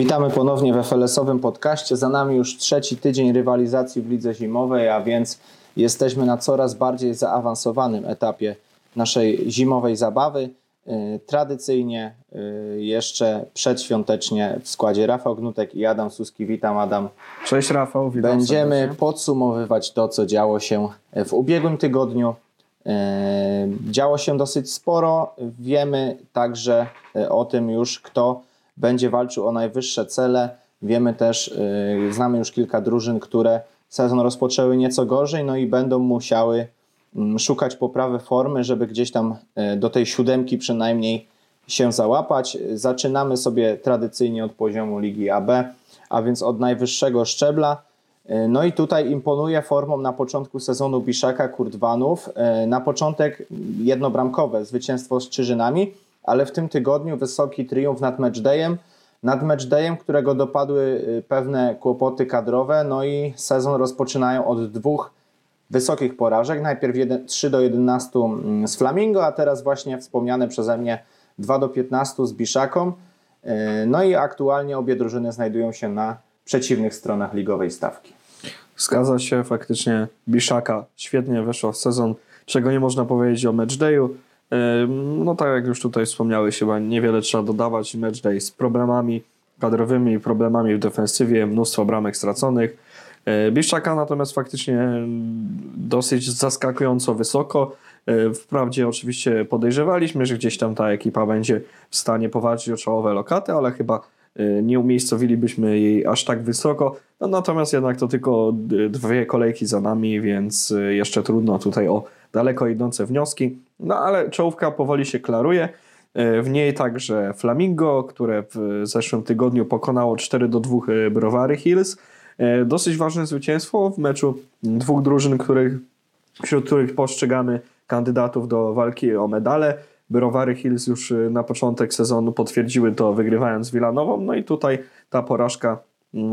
Witamy ponownie w FLS-owym podcaście. Za nami już trzeci tydzień rywalizacji w lidze zimowej, a więc jesteśmy na coraz bardziej zaawansowanym etapie naszej zimowej zabawy. Y, tradycyjnie y, jeszcze przedświątecznie w składzie Rafał Gnutek i Adam Suski. Witam Adam. Cześć Rafał, witam Będziemy serdecznie. podsumowywać to, co działo się w ubiegłym tygodniu. Y, działo się dosyć sporo. Wiemy także o tym już, kto będzie walczył o najwyższe cele. Wiemy też, znamy już kilka drużyn, które sezon rozpoczęły nieco gorzej, no i będą musiały mm, szukać poprawy formy, żeby gdzieś tam do tej siódemki przynajmniej się załapać. Zaczynamy sobie tradycyjnie od poziomu Ligi AB, a więc od najwyższego szczebla. No i tutaj imponuje formą na początku sezonu Biszaka Kurdwanów. Na początek jednobramkowe zwycięstwo z Czyżynami, ale w tym tygodniu wysoki triumf nad Matchdayem, nad Matchdayem, którego dopadły pewne kłopoty kadrowe, no i sezon rozpoczynają od dwóch wysokich porażek. Najpierw 1, 3 do 11 z Flamingo, a teraz właśnie wspomniane przeze mnie 2 do 15 z Biszaką. No i aktualnie obie drużyny znajdują się na przeciwnych stronach ligowej stawki. Zgadza się, faktycznie Biszaka świetnie weszła w sezon, czego nie można powiedzieć o matchdayu. No tak jak już tutaj wspomniałeś, chyba niewiele trzeba dodawać. Matchday z problemami kadrowymi, problemami w defensywie, mnóstwo bramek straconych. Biszczaka natomiast faktycznie dosyć zaskakująco wysoko. Wprawdzie oczywiście podejrzewaliśmy, że gdzieś tam ta ekipa będzie w stanie powalczyć o czołowe lokaty, ale chyba nie umiejscowilibyśmy jej aż tak wysoko. No, natomiast jednak to tylko dwie kolejki za nami, więc jeszcze trudno tutaj o daleko idące wnioski. No ale czołówka powoli się klaruje. W niej także Flamingo, które w zeszłym tygodniu pokonało 4 do 2 Browary Hills. Dosyć ważne zwycięstwo w meczu dwóch drużyn, których, wśród których postrzegamy kandydatów do walki o medale. Browary Hills już na początek sezonu potwierdziły to, wygrywając Wilanową. No i tutaj ta porażka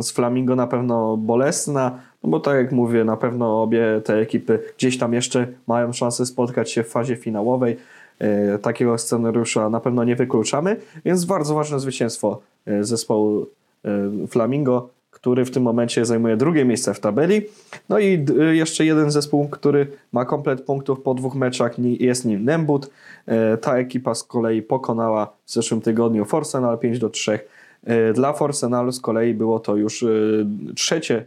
z Flamingo na pewno bolesna, bo tak jak mówię, na pewno obie te ekipy gdzieś tam jeszcze mają szansę spotkać się w fazie finałowej. E, takiego scenariusza na pewno nie wykluczamy, więc bardzo ważne zwycięstwo zespołu e, Flamingo, który w tym momencie zajmuje drugie miejsce w tabeli. No i jeszcze jeden zespół, który ma komplet punktów po dwóch meczach, jest nim Nembut. E, ta ekipa z kolei pokonała w zeszłym tygodniu Forsenal 5 do 3. Dla Forsenalu z kolei było to już trzecie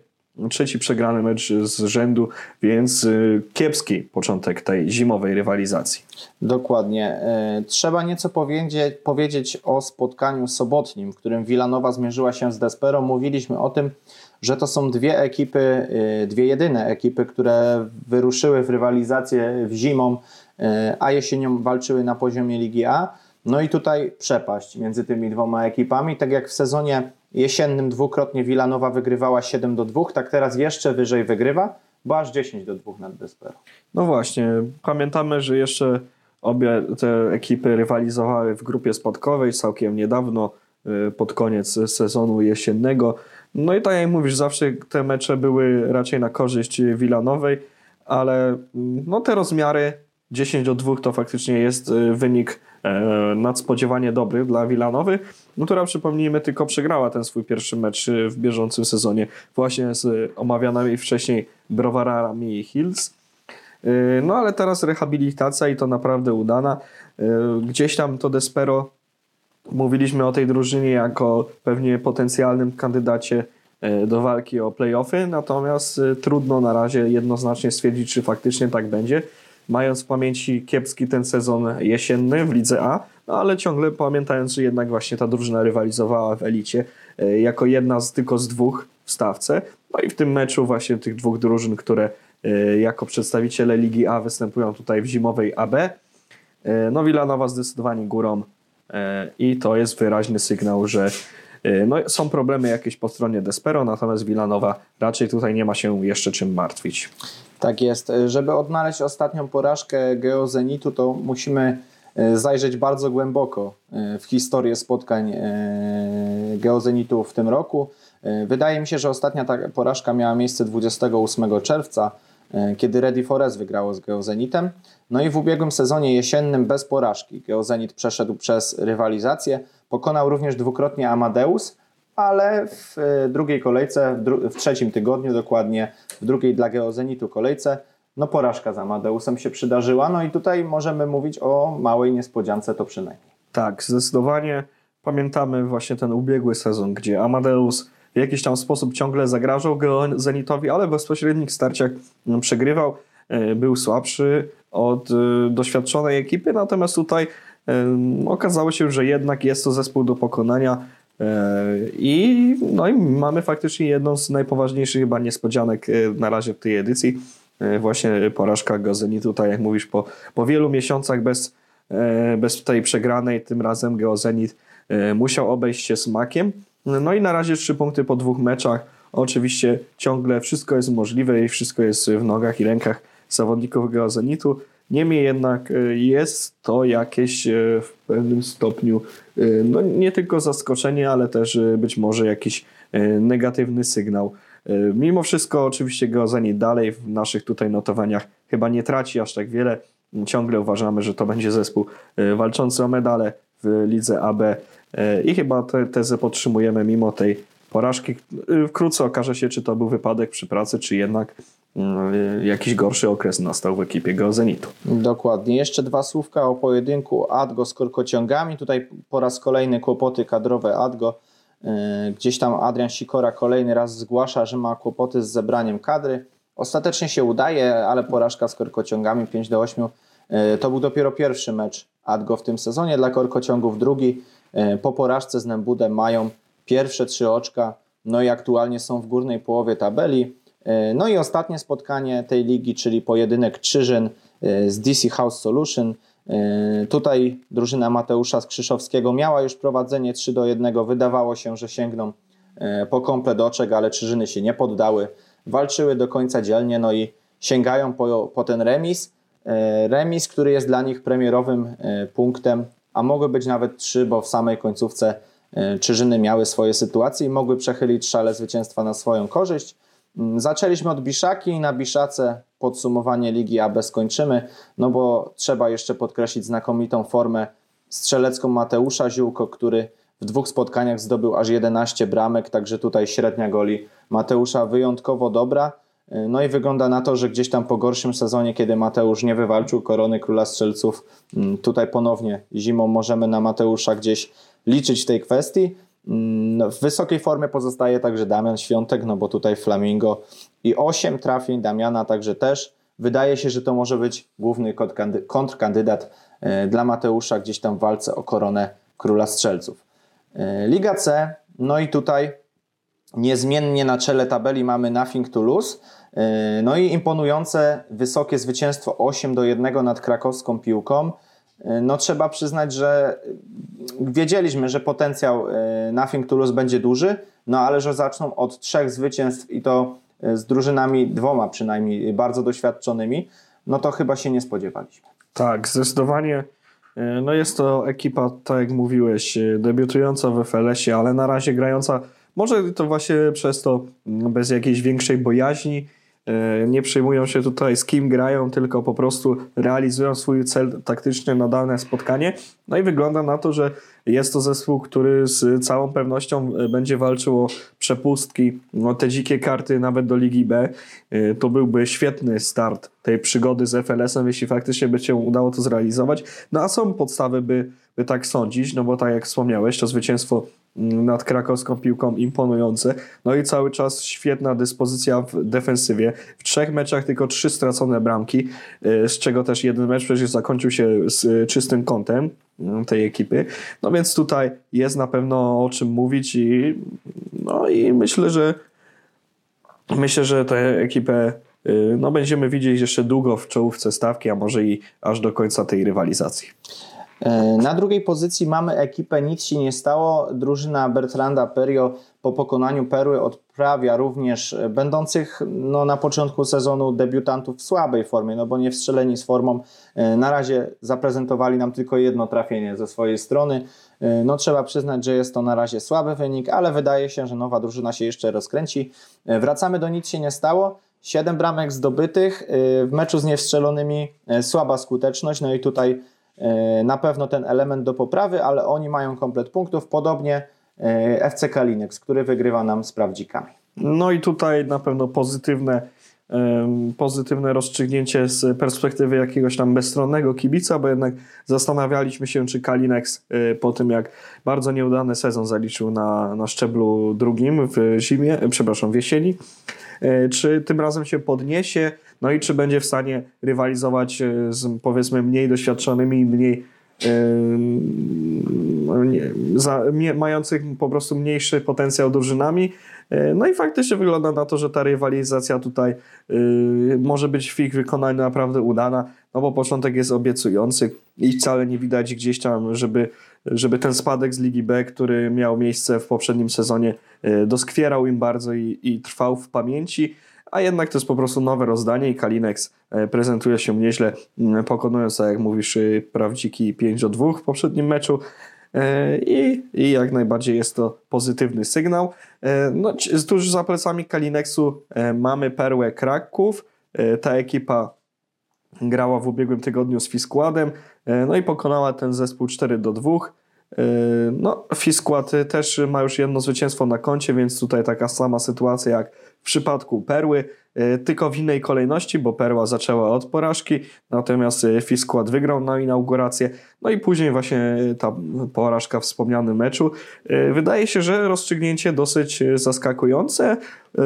trzeci przegrany mecz z rzędu, więc kiepski początek tej zimowej rywalizacji. Dokładnie. Trzeba nieco powiedzieć, o spotkaniu sobotnim, w którym Wilanowa zmierzyła się z Desperą. Mówiliśmy o tym, że to są dwie ekipy, dwie jedyne ekipy, które wyruszyły w rywalizację w zimą, a jesienią walczyły na poziomie Ligi A. No i tutaj przepaść między tymi dwoma ekipami. Tak jak w sezonie jesiennym dwukrotnie Wilanowa wygrywała 7 do 2, tak teraz jeszcze wyżej wygrywa, bo aż 10 do 2 nad Despero. No właśnie, pamiętamy, że jeszcze obie te ekipy rywalizowały w grupie spadkowej całkiem niedawno, pod koniec sezonu jesiennego. No i tak jak mówisz, zawsze te mecze były raczej na korzyść Wilanowej, ale no te rozmiary 10 do 2 to faktycznie jest wynik nadspodziewanie dobry dla Wilanowy, no, która przypomnijmy tylko przegrała ten swój pierwszy mecz w bieżącym sezonie właśnie z omawianymi wcześniej Browarami Hills. No ale teraz rehabilitacja i to naprawdę udana. Gdzieś tam to Despero mówiliśmy o tej drużynie jako pewnie potencjalnym kandydacie do walki o playoffy, natomiast trudno na razie jednoznacznie stwierdzić, czy faktycznie tak będzie mając w pamięci kiepski ten sezon jesienny w Lidze A, no ale ciągle pamiętając, że jednak właśnie ta drużyna rywalizowała w elicie jako jedna z tylko z dwóch w stawce. No i w tym meczu właśnie tych dwóch drużyn, które jako przedstawiciele Ligi A występują tutaj w zimowej AB, no Wilanowa zdecydowanie górą i to jest wyraźny sygnał, że no, są problemy jakieś po stronie Despero, natomiast Wilanowa raczej tutaj nie ma się jeszcze czym martwić. Tak jest. Żeby odnaleźć ostatnią porażkę Geozenitu, to musimy zajrzeć bardzo głęboko w historię spotkań Geozenitu w tym roku. Wydaje mi się, że ostatnia ta porażka miała miejsce 28 czerwca, kiedy Ready Forest wygrało z Geozenitem. No i w ubiegłym sezonie jesiennym bez porażki Geozenit przeszedł przez rywalizację. Pokonał również dwukrotnie Amadeus, ale w drugiej kolejce, w, dru w trzecim tygodniu dokładnie, w drugiej dla Geozenitu kolejce, no porażka z Amadeusem się przydarzyła, no i tutaj możemy mówić o małej niespodziance to przynajmniej. Tak, zdecydowanie pamiętamy właśnie ten ubiegły sezon, gdzie Amadeus w jakiś tam sposób ciągle zagrażał Zenitowi, ale w bezpośrednich starciach przegrywał, e, był słabszy od e, doświadczonej ekipy, natomiast tutaj e, okazało się, że jednak jest to zespół do pokonania i, no i mamy faktycznie jedną z najpoważniejszych chyba niespodzianek na razie w tej edycji, właśnie porażka go Zenitu, tak jak mówisz, po, po wielu miesiącach bez, bez tej przegranej, tym razem Geozenit musiał obejść się smakiem. No i na razie trzy punkty po dwóch meczach. Oczywiście ciągle wszystko jest możliwe i wszystko jest w nogach i rękach zawodników Geozenitu. Niemniej jednak e, jest to jakieś e, w pewnym stopniu e, no nie tylko zaskoczenie, ale też być może jakiś negatywny sygnał. Mimo wszystko oczywiście Geozenit dalej w naszych tutaj notowaniach chyba nie traci aż tak wiele. Ciągle uważamy, że to będzie zespół walczący o medale w lidze AB E, I chyba tę tezę podtrzymujemy mimo tej porażki. E, wkrótce okaże się, czy to był wypadek przy pracy, czy jednak mm, e, jakiś gorszy okres nastał w ekipie Geozenitu. Dokładnie. Jeszcze dwa słówka o pojedynku Adgo z korkociągami. Tutaj po raz kolejny kłopoty kadrowe Adgo. Gdzieś tam Adrian Sikora kolejny raz zgłasza, że ma kłopoty z zebraniem kadry. Ostatecznie się udaje, ale porażka z korkociągami 5 do 8 to był dopiero pierwszy mecz Adgo w tym sezonie dla korkociągów, drugi E, po porażce z Nembudem mają pierwsze trzy oczka, no i aktualnie są w górnej połowie tabeli. E, no i ostatnie spotkanie tej ligi, czyli pojedynek Czyżyn e, z DC House Solution. Tutaj drużyna Mateusza Skrzyszowskiego miała już prowadzenie 3 do 1. Wydawało się, że sięgną po komplet oczek, ale Czyżyny się nie poddały. Walczyły do końca dzielnie, no i sięgają po, po ten remis. Remis, który jest dla nich premierowym punktem a mogły być nawet trzy, bo w samej końcówce e, Czyżyny miały swoje sytuacje i mogły przechylić szale zwycięstwa na swoją korzyść. Mm, zaczęliśmy od Biszaki i na Biszace podsumowanie Ligi AB skończymy, no bo trzeba jeszcze podkreślić znakomitą formę strzelecką Mateusza Ziółko, który w dwóch spotkaniach zdobył aż 11 bramek, także tutaj średnia goli Mateusza wyjątkowo dobra. No i wygląda na to, że gdzieś tam po gorszym sezonie, kiedy Mateusz nie wywalczył korony króla strzelców, mm, tutaj ponownie zimą możemy na Mateusza gdzieś liczyć w tej kwestii. Mm, no, w wysokiej formie pozostaje także Damian Świątek, no bo tutaj Flamingo i 8 trafień Damiana, także też wydaje się, że to może być główny kontrkandydat e, dla Mateusza gdzieś tam w walce o koronę króla strzelców. E, Liga C, no i tutaj niezmiennie na czele tabeli mamy Nothing to Lose. E, no i imponujące wysokie zwycięstwo 8 do 1 nad krakowską piłką. E, no trzeba przyznać, że wiedzieliśmy, że potencjał e, Nothing Toulouse będzie duży, no ale że zaczną od trzech zwycięstw i to z drużynami dwoma przynajmniej bardzo doświadczonymi, no to chyba się nie spodziewaliśmy. Tak, zdecydowanie. No jest to ekipa, tak jak mówiłeś, debiutująca w FLS-ie, ale na razie grająca może to właśnie przez to bez jakiejś większej bojaźni E, nie przejmują się tutaj z kim grają, tylko po prostu realizują swój cel taktyczny na dane spotkanie. No i wygląda na to, że jest to zespół, który z całą pewnością e, będzie walczył o przepustki, o te dzikie karty nawet do Ligi B. E, to byłby świetny start tej przygody z FLS-em, jeśli faktycznie by się udało to zrealizować. No a są podstawy, by, by tak sądzić, no bo tak jak wspomniałeś, to zwycięstwo nad krakowską piłką imponujące. No i cały czas świetna dyspozycja w defensywie. W trzech meczach tylko trzy stracone bramki, y, z czego też jeden mecz przecież zakończył się z czystym kątem mm, tej ekipy. No więc tutaj jest na pewno o czym mówić i no i myślę, że myślę, że tę ekipę y, no będziemy widzieć jeszcze długo w czołówce stawki, a może i aż do końca tej rywalizacji. E, na drugiej pozycji mamy ekipę Nic się nie stało. Drużyna Bertranda Perio po pokonaniu Perły odprawia również będących no, na początku sezonu debiutantów w słabej formie, no bo nie wstrzeleni z formą. E, na razie zaprezentowali nam tylko jedno trafienie ze swojej strony. E, no trzeba przyznać, że jest to na razie słaby wynik, ale wydaje się, że nowa drużyna się jeszcze rozkręci. Wracamy do Nic się nie stało. Siedem bramek zdobytych, w meczu z niewstrzelonymi słaba skuteczność, no i tutaj E, na pewno ten element do poprawy, ale oni mają komplet punktów. Podobnie FC Kalinex, który wygrywa nam z Prawdzikami. No i tutaj na pewno pozytywne pozytywne rozstrzygnięcie z perspektywy jakiegoś tam bezstronnego kibica, bo jednak zastanawialiśmy się, czy Kalinex e, po tym, jak bardzo nieudany sezon zaliczył na, na szczeblu drugim w zimie, e, przepraszam, w jesieni, e, czy tym razem się podniesie, no i czy będzie w stanie rywalizować z powiedzmy mniej doświadczonymi, mniej za, mających po prostu mniejszy potencjał drużynami. E, no i faktycznie wygląda na to, że ta rywalizacja tutaj yy, może być w ich wykonaniu naprawdę udana, no bo początek jest obiecujący i wcale nie widać gdzieś tam, żeby, żeby ten spadek z Ligi B, który miał miejsce w poprzednim sezonie, yy, doskwierał im bardzo i, i trwał w pamięci a jednak to jest po prostu nowe rozdanie i Kalinex e, prezentuje się nieźle, pokonując, tak jak mówisz, prawdziki 5 do 2 w poprzednim meczu. E, I, I jak najbardziej jest to pozytywny sygnał. E, no, tuż za plecami Kalinexu mamy perłę Kraków. Ta ekipa grała w ubiegłym tygodniu z Fiskładem, no i pokonała ten zespół 4 do 2. No, Fiskład też ma już jedno zwycięstwo na koncie, więc tutaj taka sama sytuacja jak w przypadku Perły e, tylko w innej kolejności, bo Perła zaczęła od porażki, natomiast e, Fiskład wygrał na inaugurację, no i później właśnie ta porażka w wspomnianym meczu. Wydaje się, że rozstrzygnięcie dosyć zaskakujące,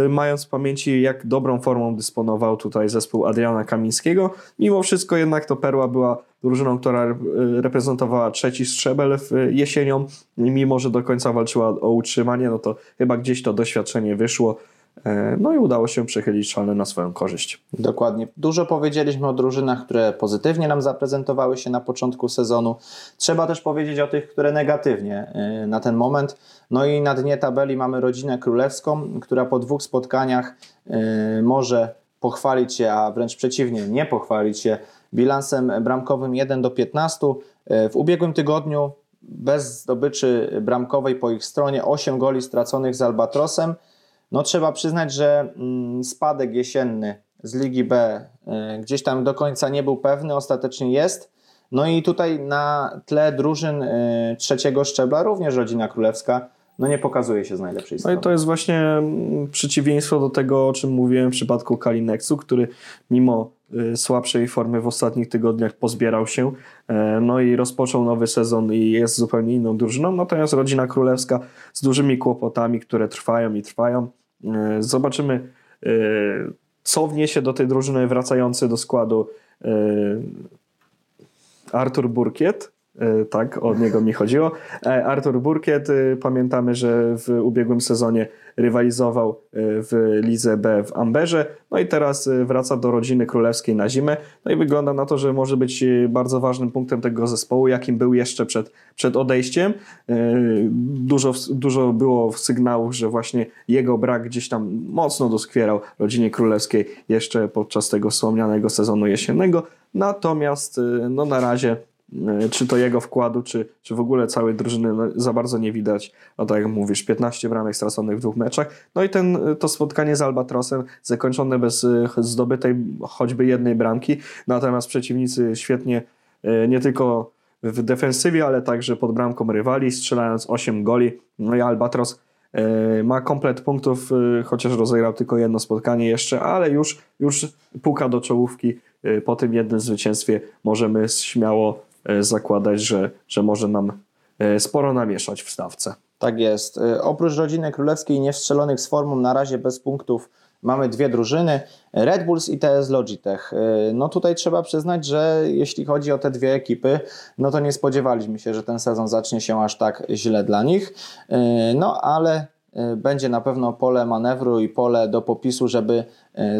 mając w pamięci jak dobrą formą dysponował tutaj zespół Adriana Kamińskiego. Mimo wszystko jednak to Perła była drużyną, która reprezentowała trzeci strzebel w jesienią, mimo że do końca walczyła o utrzymanie, no to chyba gdzieś to doświadczenie wyszło. E, no i udało się przechylić szale na swoją korzyść. Dokładnie. Dużo powiedzieliśmy o drużynach, które pozytywnie nam zaprezentowały się na początku sezonu. Trzeba też powiedzieć o tych, które negatywnie e, na ten moment. No i na dnie tabeli mamy rodzinę królewską, która po dwóch spotkaniach e, może pochwalić się, a wręcz przeciwnie, nie pochwalić się bilansem bramkowym 1 do 15. W ubiegłym tygodniu bez zdobyczy bramkowej po ich stronie 8 goli straconych z Albatrosem. No trzeba przyznać, że mm, spadek jesienny z Ligi B y, gdzieś tam do końca nie był pewny, ostatecznie jest. No i tutaj na tle drużyn y, trzeciego szczebla również rodzina królewska no nie pokazuje się z najlepszej strony. No i to jest właśnie mm, przeciwieństwo do tego, o czym mówiłem w przypadku Kalinexu, który mimo słabszej formy w ostatnich tygodniach pozbierał się, e, no i rozpoczął nowy sezon i jest zupełnie inną drużyną, natomiast rodzina królewska z dużymi kłopotami, które trwają i trwają. E, zobaczymy, e, co wniesie do tej drużyny wracający do składu Artur Burkiet, tak, od niego mi chodziło. E, Artur Burkiet, e, pamiętamy, że w ubiegłym sezonie rywalizował w Lidze B w Amberze, no i teraz wraca do rodziny królewskiej na zimę, no i wygląda na to, że może być bardzo ważnym punktem tego zespołu, jakim był jeszcze przed, przed odejściem. Dużo, dużo było sygnałów, że właśnie jego brak gdzieś tam mocno doskwierał rodzinie królewskiej jeszcze podczas tego wspomnianego sezonu jesiennego, natomiast no na razie E, czy to jego wkładu, czy, czy w ogóle całej drużyny no, za bardzo nie widać. No tak jak mówisz, 15 bramek straconych w dwóch meczach. No i ten, to spotkanie z Albatrosem zakończone bez e, zdobytej choćby jednej bramki. Natomiast przeciwnicy świetnie e, nie tylko w defensywie, ale także pod bramką rywali, strzelając 8 goli. No i Albatros ma komplet punktów, chociaż rozegrał tylko jedno spotkanie jeszcze, ale już, już puka do czołówki. Po tym jednym zwycięstwie możemy śmiało E, zakładać, że, że może nam e, sporo namieszać w stawce. Tak jest. E, oprócz rodziny królewskiej niewstrzelonych z formą na razie bez punktów mamy dwie drużyny, Red Bulls i TS Logitech. No tutaj trzeba przyznać, że jeśli chodzi o te dwie ekipy, no to nie spodziewaliśmy się, że ten sezon zacznie się aż tak źle dla nich. No ale będzie na pewno pole manewru i pole do popisu, żeby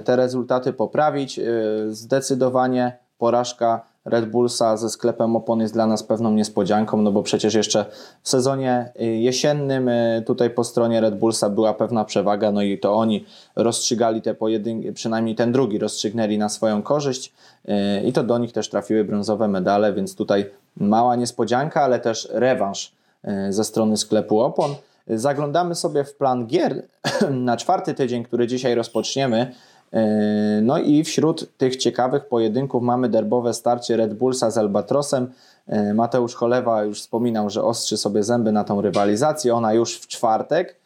te rezultaty poprawić. Zdecydowanie porażka Red Bullsa ze sklepem opon jest dla nas pewną niespodzianką, no bo przecież jeszcze w sezonie y, jesiennym y, tutaj po stronie Red Bullsa była pewna przewaga, no i to oni rozstrzygali te pojedynki, przynajmniej ten drugi rozstrzygnęli na swoją korzyść y, i to do nich też trafiły brązowe medale, więc tutaj mała niespodzianka, ale też rewanż ze strony sklepu opon. Zaglądamy sobie w plan gier na czwarty tydzień, który dzisiaj rozpoczniemy. No i wśród tych ciekawych pojedynków mamy derbowe starcie Red Bullsa z Albatrosem. Mateusz Cholewa już wspominał, że ostrzy sobie zęby na tą rywalizację. Ona już w czwartek.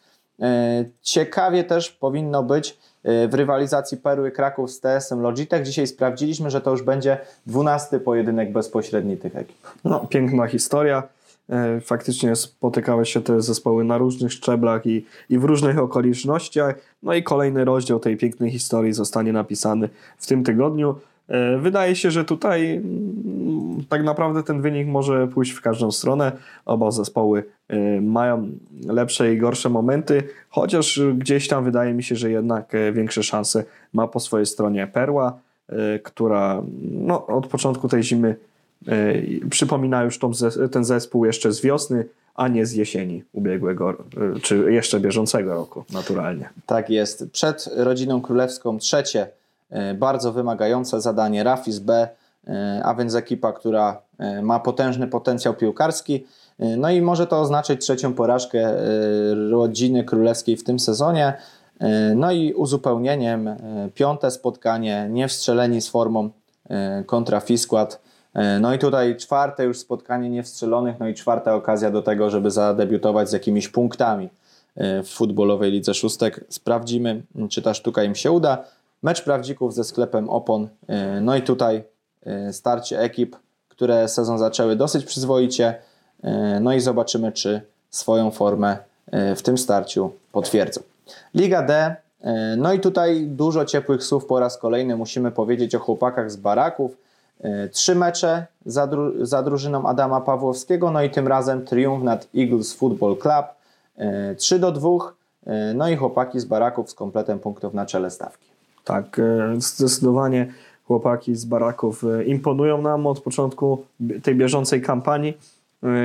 Ciekawie też powinno być w rywalizacji Perły Kraków z TSM Logitech. Dzisiaj sprawdziliśmy, że to już będzie dwunasty pojedynek bezpośredni tych ekip. No, piękna historia. E, faktycznie spotykały się te zespoły na różnych szczeblach i, i w różnych okolicznościach. No i kolejny rozdział tej pięknej historii zostanie napisany w tym tygodniu. E, wydaje się, że tutaj mm, tak naprawdę ten wynik może pójść w każdą stronę. Oba zespoły e, mają lepsze i gorsze momenty, chociaż gdzieś tam wydaje mi się, że jednak większe szanse ma po swojej stronie Perła, która no, od początku tej zimy przypomina już tą, ten zespół jeszcze z wiosny, a nie z jesieni ubiegłego, e, czy jeszcze bieżącego roku, naturalnie. Tak jest. Przed rodziną królewską trzecie e, bardzo wymagające zadanie Rafis B, a więc ekipa, która ma potężny potencjał piłkarski. No i może to oznaczyć trzecią porażkę rodziny królewskiej w tym sezonie. No i uzupełnieniem piąte spotkanie, nie wstrzeleni z formą kontra Fiskład E, no i tutaj czwarte już spotkanie niewstrzelonych, no i czwarta okazja do tego, żeby zadebiutować z jakimiś punktami e, w futbolowej lidze szóstek. Sprawdzimy, czy ta sztuka im się uda. Mecz prawdzików ze sklepem Opon. E, no i tutaj starcie ekip, które sezon zaczęły dosyć przyzwoicie. No i zobaczymy, czy swoją formę w tym starciu potwierdzą. Liga D. No i tutaj dużo ciepłych słów po raz kolejny musimy powiedzieć o chłopakach z baraków E, trzy mecze za, dru za drużyną Adama Pawłowskiego, no i tym razem triumf nad Eagles Football Club 3 e, do 2. E, no i chłopaki z baraków z kompletem punktów na czele stawki. Tak, zdecydowanie chłopaki z baraków imponują nam od początku tej bieżącej kampanii.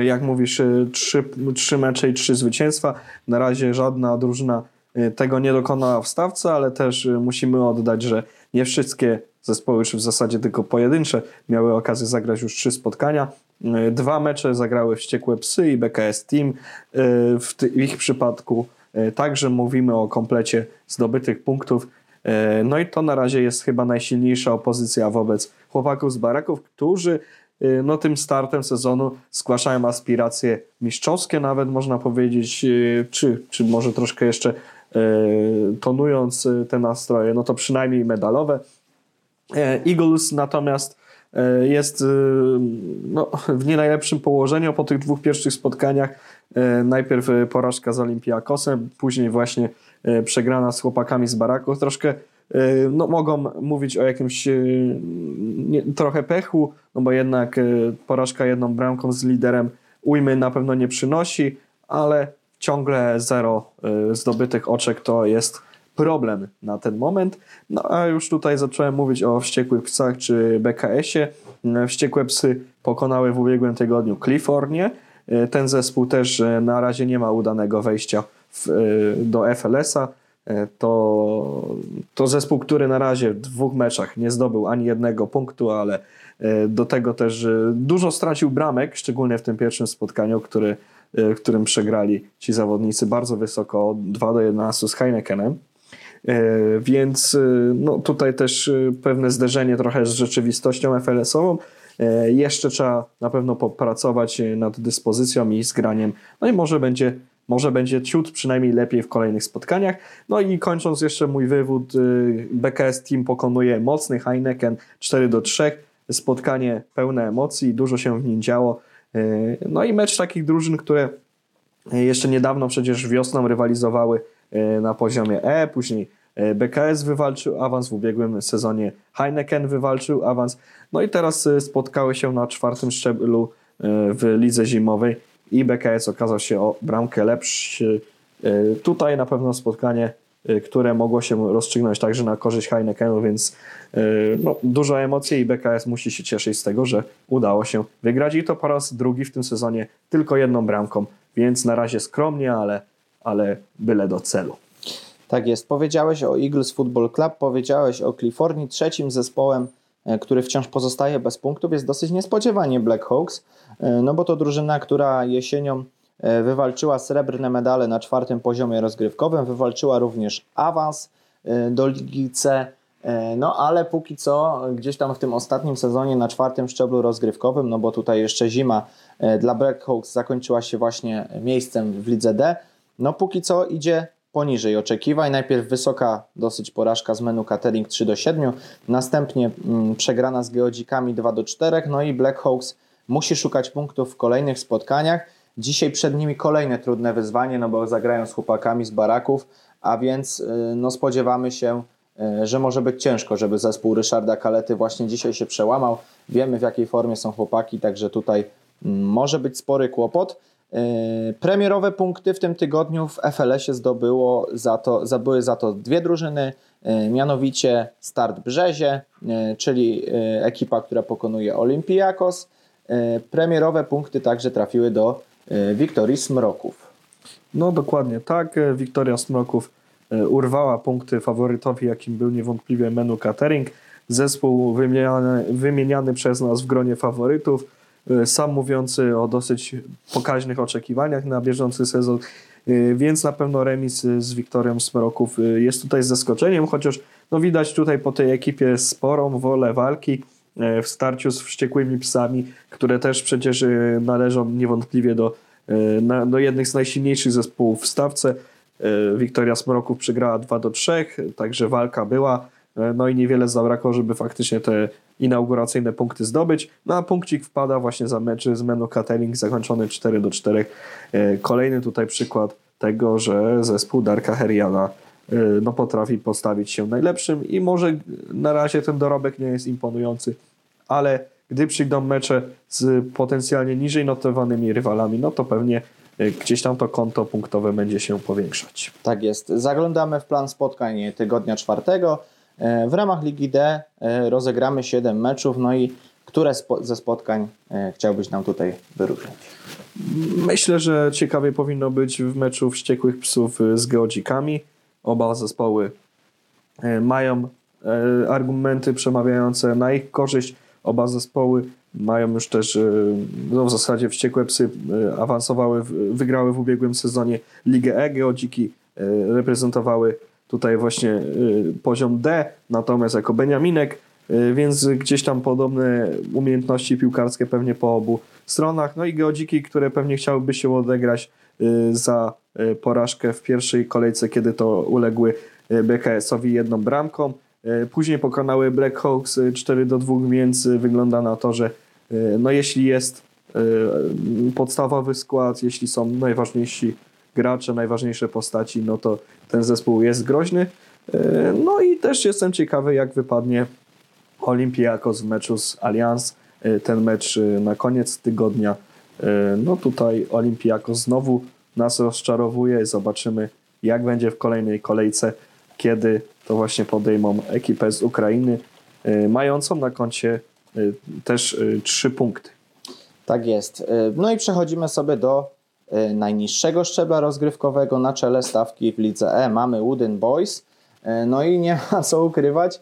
Jak mówisz, trzy, trzy mecze i trzy zwycięstwa. Na razie żadna drużyna tego nie dokonała w stawce, ale też musimy oddać, że nie wszystkie zespoły, czy w zasadzie tylko pojedyncze, miały okazję zagrać już trzy spotkania. E, dwa mecze zagrały Wściekłe Psy i BKS Team. E, w ich przypadku e, także mówimy o komplecie zdobytych punktów. No i to na razie jest chyba najsilniejsza opozycja wobec chłopaków z baraków, którzy no, tym startem sezonu zgłaszają aspiracje mistrzowskie, nawet można powiedzieć, czy, czy może troszkę jeszcze tonując te nastroje, no to przynajmniej medalowe. E, Eagles natomiast e, jest e, no, w nie najlepszym położeniu po tych dwóch pierwszych spotkaniach. Najpierw porażka z Olympiakosem, później właśnie przegrana z chłopakami z Baraków. Troszkę no, mogą mówić o jakimś nie, trochę pechu, no bo jednak porażka jedną bramką z liderem ujmy na pewno nie przynosi, ale ciągle zero zdobytych oczek to jest problem na ten moment. No a już tutaj zacząłem mówić o wściekłych psach czy BKS-ie. Wściekłe psy pokonały w ubiegłym tygodniu Kalifornię. Ten zespół też na razie nie ma udanego wejścia w, do FLS-a. To, to zespół, który na razie w dwóch meczach nie zdobył ani jednego punktu, ale do tego też dużo stracił bramek, szczególnie w tym pierwszym spotkaniu, który, w którym przegrali ci zawodnicy bardzo wysoko 2 do 11 z Heinekenem. E, więc e, no, tutaj też e, pewne zderzenie trochę z rzeczywistością FLS-ową. Jeszcze trzeba na pewno popracować nad dyspozycją i zgraniem. No i może będzie, może będzie ciut przynajmniej lepiej w kolejnych spotkaniach. No i kończąc jeszcze mój wywód, BKS Team pokonuje mocny Heineken 4 do 3. Spotkanie pełne emocji, dużo się w nim działo. No i mecz takich drużyn, które jeszcze niedawno przecież wiosną rywalizowały E, na poziomie E, później e, BKS wywalczył awans w ubiegłym sezonie, Heineken wywalczył awans, no i teraz e, spotkały się na czwartym szczeblu w lidze zimowej i BKS okazał się o bramkę lepszy. Tutaj na pewno spotkanie, które mogło się rozstrzygnąć także na korzyść Heinekenu, więc no, dużo emocji i BKS musi się cieszyć z tego, że udało się wygrać i to po raz drugi w tym sezonie tylko jedną bramką, więc na razie skromnie, ale ale byle do celu. Tak jest. Powiedziałeś o Eagles Football Club, powiedziałeś o Kalifornii. Trzecim zespołem, e, który wciąż pozostaje bez punktów, jest dosyć niespodziewanie Black Hawks, e, no bo to drużyna, która jesienią wywalczyła srebrne medale na czwartym poziomie rozgrywkowym, wywalczyła również awans do Ligi C. No ale póki co gdzieś tam w tym ostatnim sezonie na czwartym szczeblu rozgrywkowym, no bo tutaj jeszcze zima dla Blackhawks zakończyła się właśnie miejscem w lidze D, no póki co idzie poniżej oczekiwań. Najpierw wysoka dosyć porażka z menu catering 3 do 7, następnie mm, przegrana z geodzikami 2 do 4, no i Blackhawks musi szukać punktów w kolejnych spotkaniach. Dzisiaj przed nimi kolejne trudne wyzwanie, no bo zagrają z chłopakami z baraków, a więc y, no spodziewamy się, y, że może być ciężko, żeby zespół Ryszarda Kalety właśnie dzisiaj się przełamał. Wiemy w jakiej formie są chłopaki, także tutaj mm, może być spory kłopot. Y, premierowe punkty w tym tygodniu w FLS-ie zdobyło za to, zdobyły za to dwie drużyny, mianowicie Start Brzezie, czyli ekipa, która pokonuje Olympiakos. Premierowe punkty także trafiły do Wiktorii Smroków. No dokładnie tak. E, Wiktoria Smroków e, urwała punkty faworytowi, jakim był niewątpliwie Menu Catering. Zespół wymieniany, wymieniany przez nas w gronie faworytów, sam mówiący o dosyć pokaźnych oczekiwaniach na bieżący sezon, więc na pewno remis z Wiktorią Smroków jest tutaj zaskoczeniem, chociaż no widać tutaj po tej ekipie sporą wolę walki E, w starciu z wściekłymi psami, które też przecież e, należą niewątpliwie do, e, do jednych z najsilniejszych zespołów w stawce. Wiktoria Smroków przegrała 2 do 3, także walka była. No i niewiele zabrakło, żeby faktycznie te inauguracyjne punkty zdobyć. No a punkcik wpada właśnie za mecz z Menu Catering zakończony 4 do 4. Kolejny tutaj przykład tego, że zespół Darka Heriana no, potrafi postawić się najlepszym i może na razie ten dorobek nie jest imponujący, ale gdy przyjdą mecze z potencjalnie niżej notowanymi rywalami, no to pewnie y, gdzieś tam to konto punktowe będzie się powiększać. Tak jest. Zaglądamy w plan spotkań tygodnia czwartego. Y, w ramach Ligi D rozegramy 7 meczów, no i które ze spotkań chciałbyś nam tutaj wyróżnić? Myślę, że ciekawie powinno być w meczu Wściekłych Psów z Geodzikami oba zespoły e, mają e, argumenty przemawiające na ich korzyść. Oba zespoły mają już też, e, no w zasadzie wściekłe psy awansowały, wygrały w ubiegłym sezonie Ligę E, Geodziki reprezentowały tutaj właśnie poziom D, natomiast jako Beniaminek, więc gdzieś tam podobne umiejętności piłkarskie pewnie po obu stronach. No i Geodziki, które pewnie chciałyby się odegrać za E, porażkę w pierwszej kolejce, kiedy to uległy e, BKS-owi jedną bramką. Później pokonały Black Hawks 4 do 2, więc wygląda na to, że no jeśli jest podstawowy skład, jeśli są najważniejsi gracze, najważniejsze postaci, no to ten zespół jest groźny. No i też jestem ciekawy, jak wypadnie Olympiakos w meczu z Allianz. Ten mecz na koniec tygodnia. No tutaj Olympiakos znowu nas rozczarowuje. Zobaczymy, jak będzie w kolejnej kolejce, kiedy to właśnie podejmą ekipę z Ukrainy, y, mającą na koncie y, też trzy punkty. Tak jest. No i przechodzimy sobie do najniższego szczebla rozgrywkowego na czele stawki w lidze E. Mamy Wooden Boys. No i nie ma co ukrywać.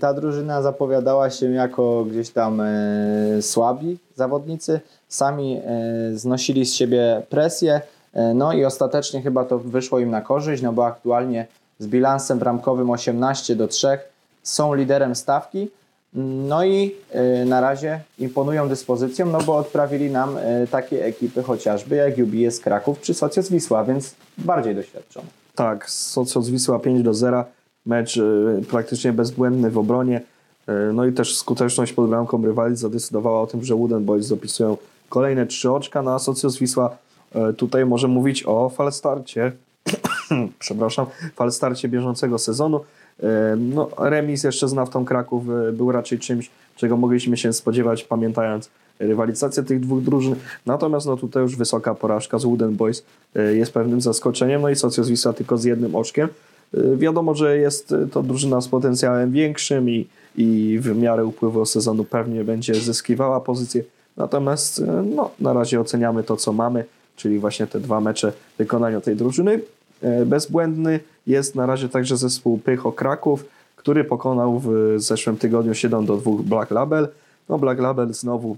Ta drużyna zapowiadała się jako gdzieś tam słabi zawodnicy. Sami znosili z siebie presję E, no i ostatecznie chyba to wyszło im na korzyść, no bo aktualnie z bilansem bramkowym 18 do 3 są liderem stawki. No i e, na razie imponują dyspozycją, no bo odprawili nam e, takie ekipy chociażby jak UBS Kraków czy Socios Wisła, więc bardziej doświadczone. Tak, Socios Wisła 5 do 0, mecz praktycznie bezbłędny w obronie. No i też skuteczność pod bramką rywali zadecydowała o tym, że Wooden Boys zapisują kolejne trzy oczka na Socios Wisła E, tutaj może mówić o falstarcie, przepraszam, falstarcie bieżącego sezonu. E, no, remis jeszcze z Naftą Kraków e, był raczej czymś, czego mogliśmy się spodziewać, pamiętając rywalizację tych dwóch drużyn. Natomiast no, tutaj już wysoka porażka z Wooden Boys jest pewnym zaskoczeniem. No i Socios Wisła tylko z jednym oczkiem. Wiadomo, że jest to drużyna z potencjałem większym i, i w miarę upływu sezonu pewnie będzie zyskiwała pozycję. Natomiast no, na razie oceniamy to, co mamy czyli właśnie te dwa mecze w wykonaniu tej drużyny. E, bezbłędny jest na razie także zespół Pycho Kraków, który pokonał w zeszłym tygodniu 7 do 2 Black Label. No Black Label znowu,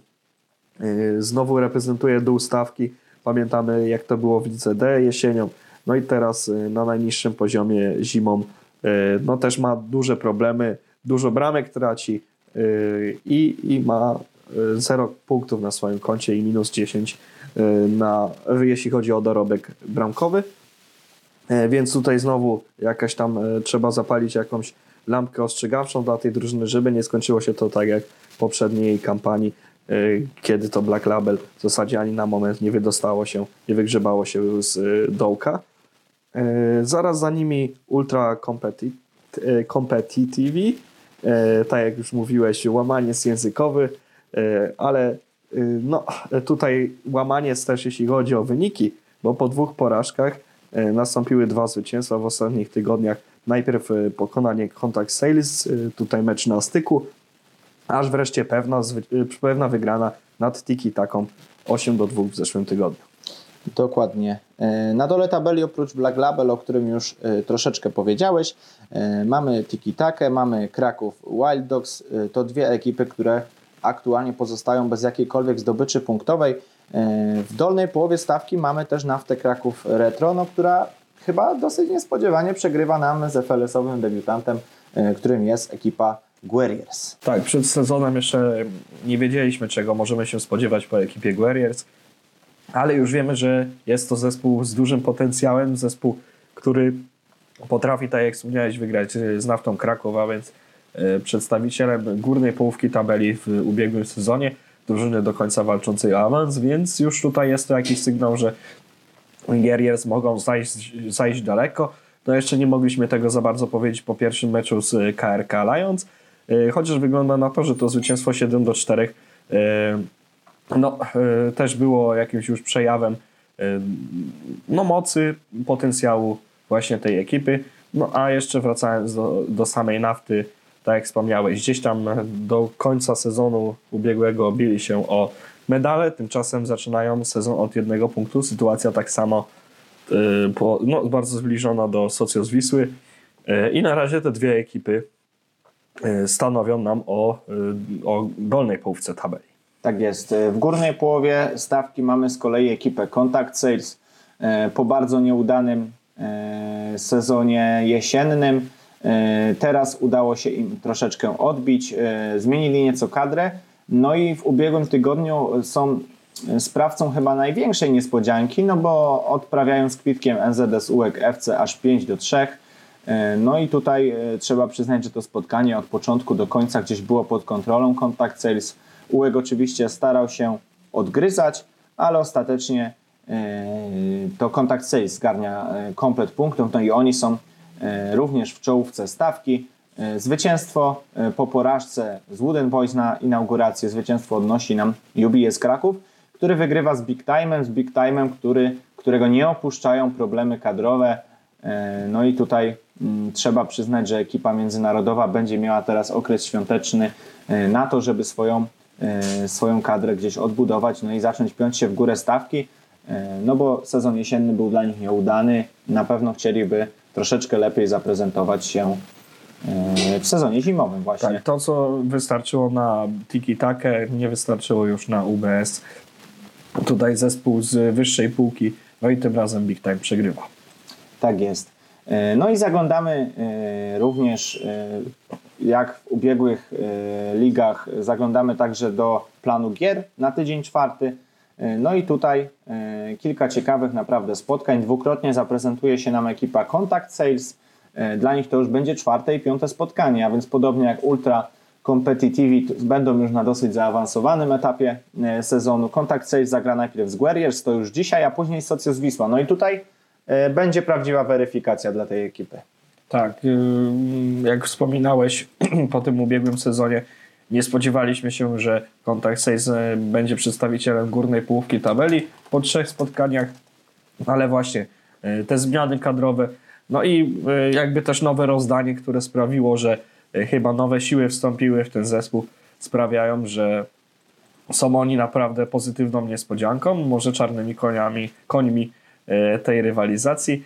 e, znowu reprezentuje dół stawki. Pamiętamy jak to było w lidze D jesienią. No i teraz e, na najniższym poziomie zimą no też ma duże problemy. dużo bramek traci i, i ma 0 punktów na swoim koncie i minus 10 na, jeśli chodzi o dorobek bramkowy. Więc tutaj znowu jakaś tam trzeba zapalić jakąś lampkę ostrzegawczą dla tej drużyny, żeby nie skończyło się to tak jak w poprzedniej kampanii, kiedy to Black Label w zasadzie ani na moment nie wydostało się, nie wygrzebało się z dołka. Zaraz za nimi Ultra Competitive, tak jak już mówiłeś, łamaniec językowy, ale no, tutaj łamaniec też jeśli chodzi o wyniki, bo po dwóch porażkach nastąpiły dwa zwycięstwa w ostatnich tygodniach Najpierw y, pokonanie Contact Sales, y, tutaj mecz na styku, aż wreszcie pewna, y, pewna wygrana nad Tiki taką 8 do 2 w zeszłym tygodniu. Dokładnie. Na dole tabeli oprócz Black Label, o którym już troszeczkę powiedziałeś, mamy Tiki Takę, mamy Kraków Wild Dogs. To dwie ekipy, które aktualnie pozostają bez jakiejkolwiek zdobyczy punktowej. W dolnej połowie stawki mamy też naftę Kraków Retro, no, która chyba dosyć niespodziewanie przegrywa nam z FLS-owym debiutantem, e, którym jest ekipa Guerriers. Tak, przed sezonem jeszcze nie wiedzieliśmy, czego możemy się spodziewać po ekipie Guerriers, ale już wiemy, że jest to zespół z dużym potencjałem, zespół, który potrafi, tak jak wspomniałeś, wygrać z Naftą Kraków, a więc e, przedstawicielem górnej połówki tabeli w ubiegłym sezonie, drużyny do końca walczącej o awans, więc już tutaj jest to jakiś sygnał, że Guerriers mogą zajść, zajść daleko. No jeszcze nie mogliśmy tego za bardzo powiedzieć po pierwszym meczu z KRK Lions, e, chociaż wygląda na to, że to zwycięstwo 7 do 4 e, no, e, też było jakimś już przejawem no, mocy, potencjału właśnie tej ekipy. No a jeszcze wracając do, do samej nafty, tak jak wspomniałeś, gdzieś tam do końca sezonu ubiegłego bili się o medale, tymczasem zaczynają sezon od jednego punktu. Sytuacja tak samo po, no, bardzo zbliżona do Socios Wisły yy, i na razie te dwie ekipy yy, stanowią nam o, y, o dolnej połówce tabeli. Tak jest. W górnej połowie stawki mamy z kolei ekipę Contact Sales y, po bardzo nieudanym y, sezonie jesiennym. Teraz udało się im troszeczkę odbić, zmienili nieco kadrę, no i w ubiegłym tygodniu są sprawcą chyba największej niespodzianki, no bo odprawiają z kwitkiem NZS UEK FC aż 5 do 3. E, no i tutaj e, trzeba przyznać, że to spotkanie od początku do końca gdzieś było pod kontrolą Contact Sales. UEK oczywiście starał się odgryzać, ale ostatecznie e, to Contact Sales zgarnia komplet punktów, no i oni są również w czołówce stawki. E, zwycięstwo e, po porażce z Wooden Boys na inaugurację, zwycięstwo odnosi nam UBS Kraków, który wygrywa z Big Time'em, z Big Time'em, który, którego nie opuszczają problemy kadrowe. E, no i tutaj mm, trzeba przyznać, że ekipa międzynarodowa będzie miała teraz okres świąteczny na to, żeby swoją, swoją kadrę gdzieś odbudować, no i zacząć piąć się w górę stawki, no bo sezon jesienny był dla nich nieudany. Na pewno chcieliby troszeczkę lepiej zaprezentować się w sezonie zimowym właśnie. Tak, to co wystarczyło na Tiki Takę nie wystarczyło już na UBS. Tutaj zespół z wyższej półki, no i tym razem Big Time przegrywa. Tak jest. E, no i zaglądamy e, również, e, jak w ubiegłych ligach, zaglądamy także do planu gier na tydzień czwarty. No i tutaj kilka ciekawych naprawdę spotkań. Dwukrotnie zaprezentuje się nam ekipa Contact Sales, E, dla nich to już będzie czwarte i piąte spotkanie, a więc podobnie jak Ultra Competitive będą już na dosyć zaawansowanym etapie e, sezonu. Kontakt Sales zagra najpierw z Guerriers, to już dzisiaj, a później Socios Wisła. No i tutaj e, będzie prawdziwa weryfikacja dla tej ekipy. Tak, jak wspominałeś po tym ubiegłym sezonie, nie spodziewaliśmy się, że Kontakt Sales będzie przedstawicielem górnej połówki tabeli po trzech spotkaniach, ale właśnie te zmiany kadrowe no i e, jakby też nowe rozdanie, które sprawiło, że e, chyba nowe siły wstąpiły w ten zespół, sprawiają, że są oni naprawdę pozytywną niespodzianką, może czarnymi koniami, końmi e, tej rywalizacji.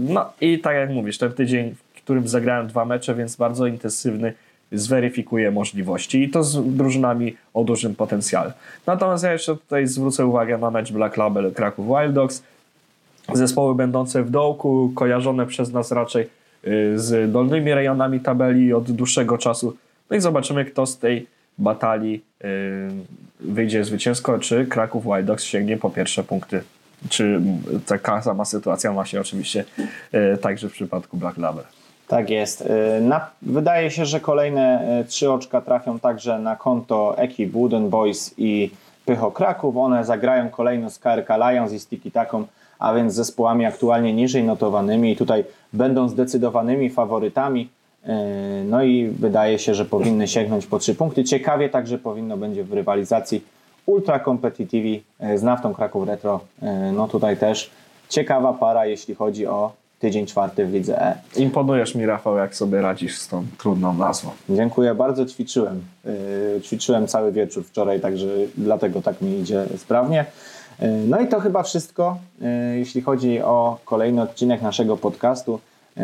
No i tak jak mówisz, ten tydzień, w którym zagrałem dwa mecze, więc bardzo intensywny, zweryfikuje możliwości i to z drużynami o dużym potencjale. Natomiast ja jeszcze tutaj zwrócę uwagę na mecz Black Label Kraków Wild Dogs, zespoły będące w dołku, kojarzone przez nas raczej y, z dolnymi rejonami tabeli od dłuższego czasu. No i zobaczymy, kto z tej batalii y, wyjdzie zwycięsko, czy Kraków White Dogs sięgnie po pierwsze punkty. Czy taka sama sytuacja ma się oczywiście y, także w przypadku Black Label. Tak jest. Na, wydaje się, że kolejne trzy oczka trafią także na konto ekip Wooden Boys i Pycho Kraków. One zagrają kolejno z KRK Lions i z Tiki Taką, a więc zespołami aktualnie niżej notowanymi i tutaj będą zdecydowanymi faworytami. E, no i wydaje się, że powinny sięgnąć po trzy punkty. Ciekawie także powinno będzie w rywalizacji Ultra Competitive e, z Naftą Kraków Retro. No tutaj też ciekawa para, jeśli chodzi o tydzień czwarty w Lidze E. Imponujesz mi, Rafał, jak sobie radzisz z tą trudną nazwą. Dziękuję bardzo, ćwiczyłem. Yy, ćwiczyłem cały wieczór wczoraj, także dlatego tak mi idzie sprawnie. Yy, no i to chyba wszystko, yy, jeśli chodzi o kolejny odcinek naszego podcastu. Yy,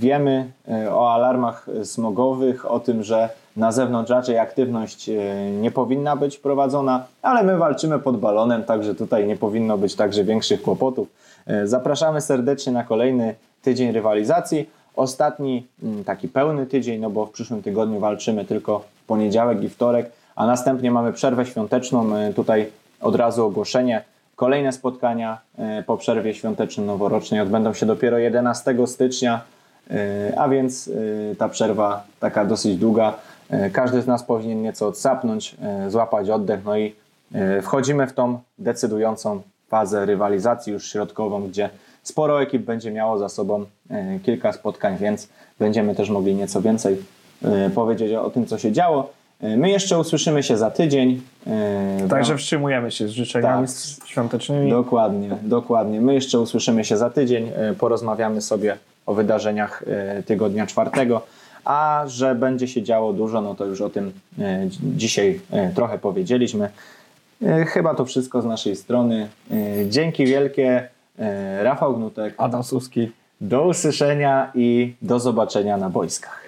wiemy yy, o alarmach smogowych, o tym, że na zewnątrz raczej aktywność yy, nie powinna być prowadzona, ale my walczymy pod balonem, także tutaj nie powinno być także większych kłopotów. E, zapraszamy serdecznie na kolejny tydzień rywalizacji. Ostatni mm, taki pełny tydzień, no bo w przyszłym tygodniu walczymy tylko w poniedziałek i wtorek, a następnie mamy przerwę świąteczną. E, tutaj od razu ogłoszenie. Kolejne spotkania e, po przerwie świąteczno-noworocznej odbędą się dopiero 11 stycznia, a więc ta przerwa taka dosyć długa. Każdy z nas powinien nieco odsapnąć, złapać oddech, no i wchodzimy w tą decydującą fazę rywalizacji już środkową, gdzie sporo ekip będzie miało za sobą e, kilka spotkań, więc będziemy też mogli nieco więcej e, powiedzieć o tym, co się działo. E, my jeszcze usłyszymy się za tydzień. Także wstrzymujemy się z życzeniami tak, świątecznymi. Dokładnie, dokładnie. My jeszcze usłyszymy się za tydzień. Porozmawiamy sobie o wydarzeniach tygodnia czwartego. A że będzie się działo dużo, no to już o tym dzisiaj trochę powiedzieliśmy. E, chyba to wszystko z naszej strony. E, dzięki wielkie. E, Rafał Gnutek. Adam Suski. Do usłyszenia i do zobaczenia na boiskach.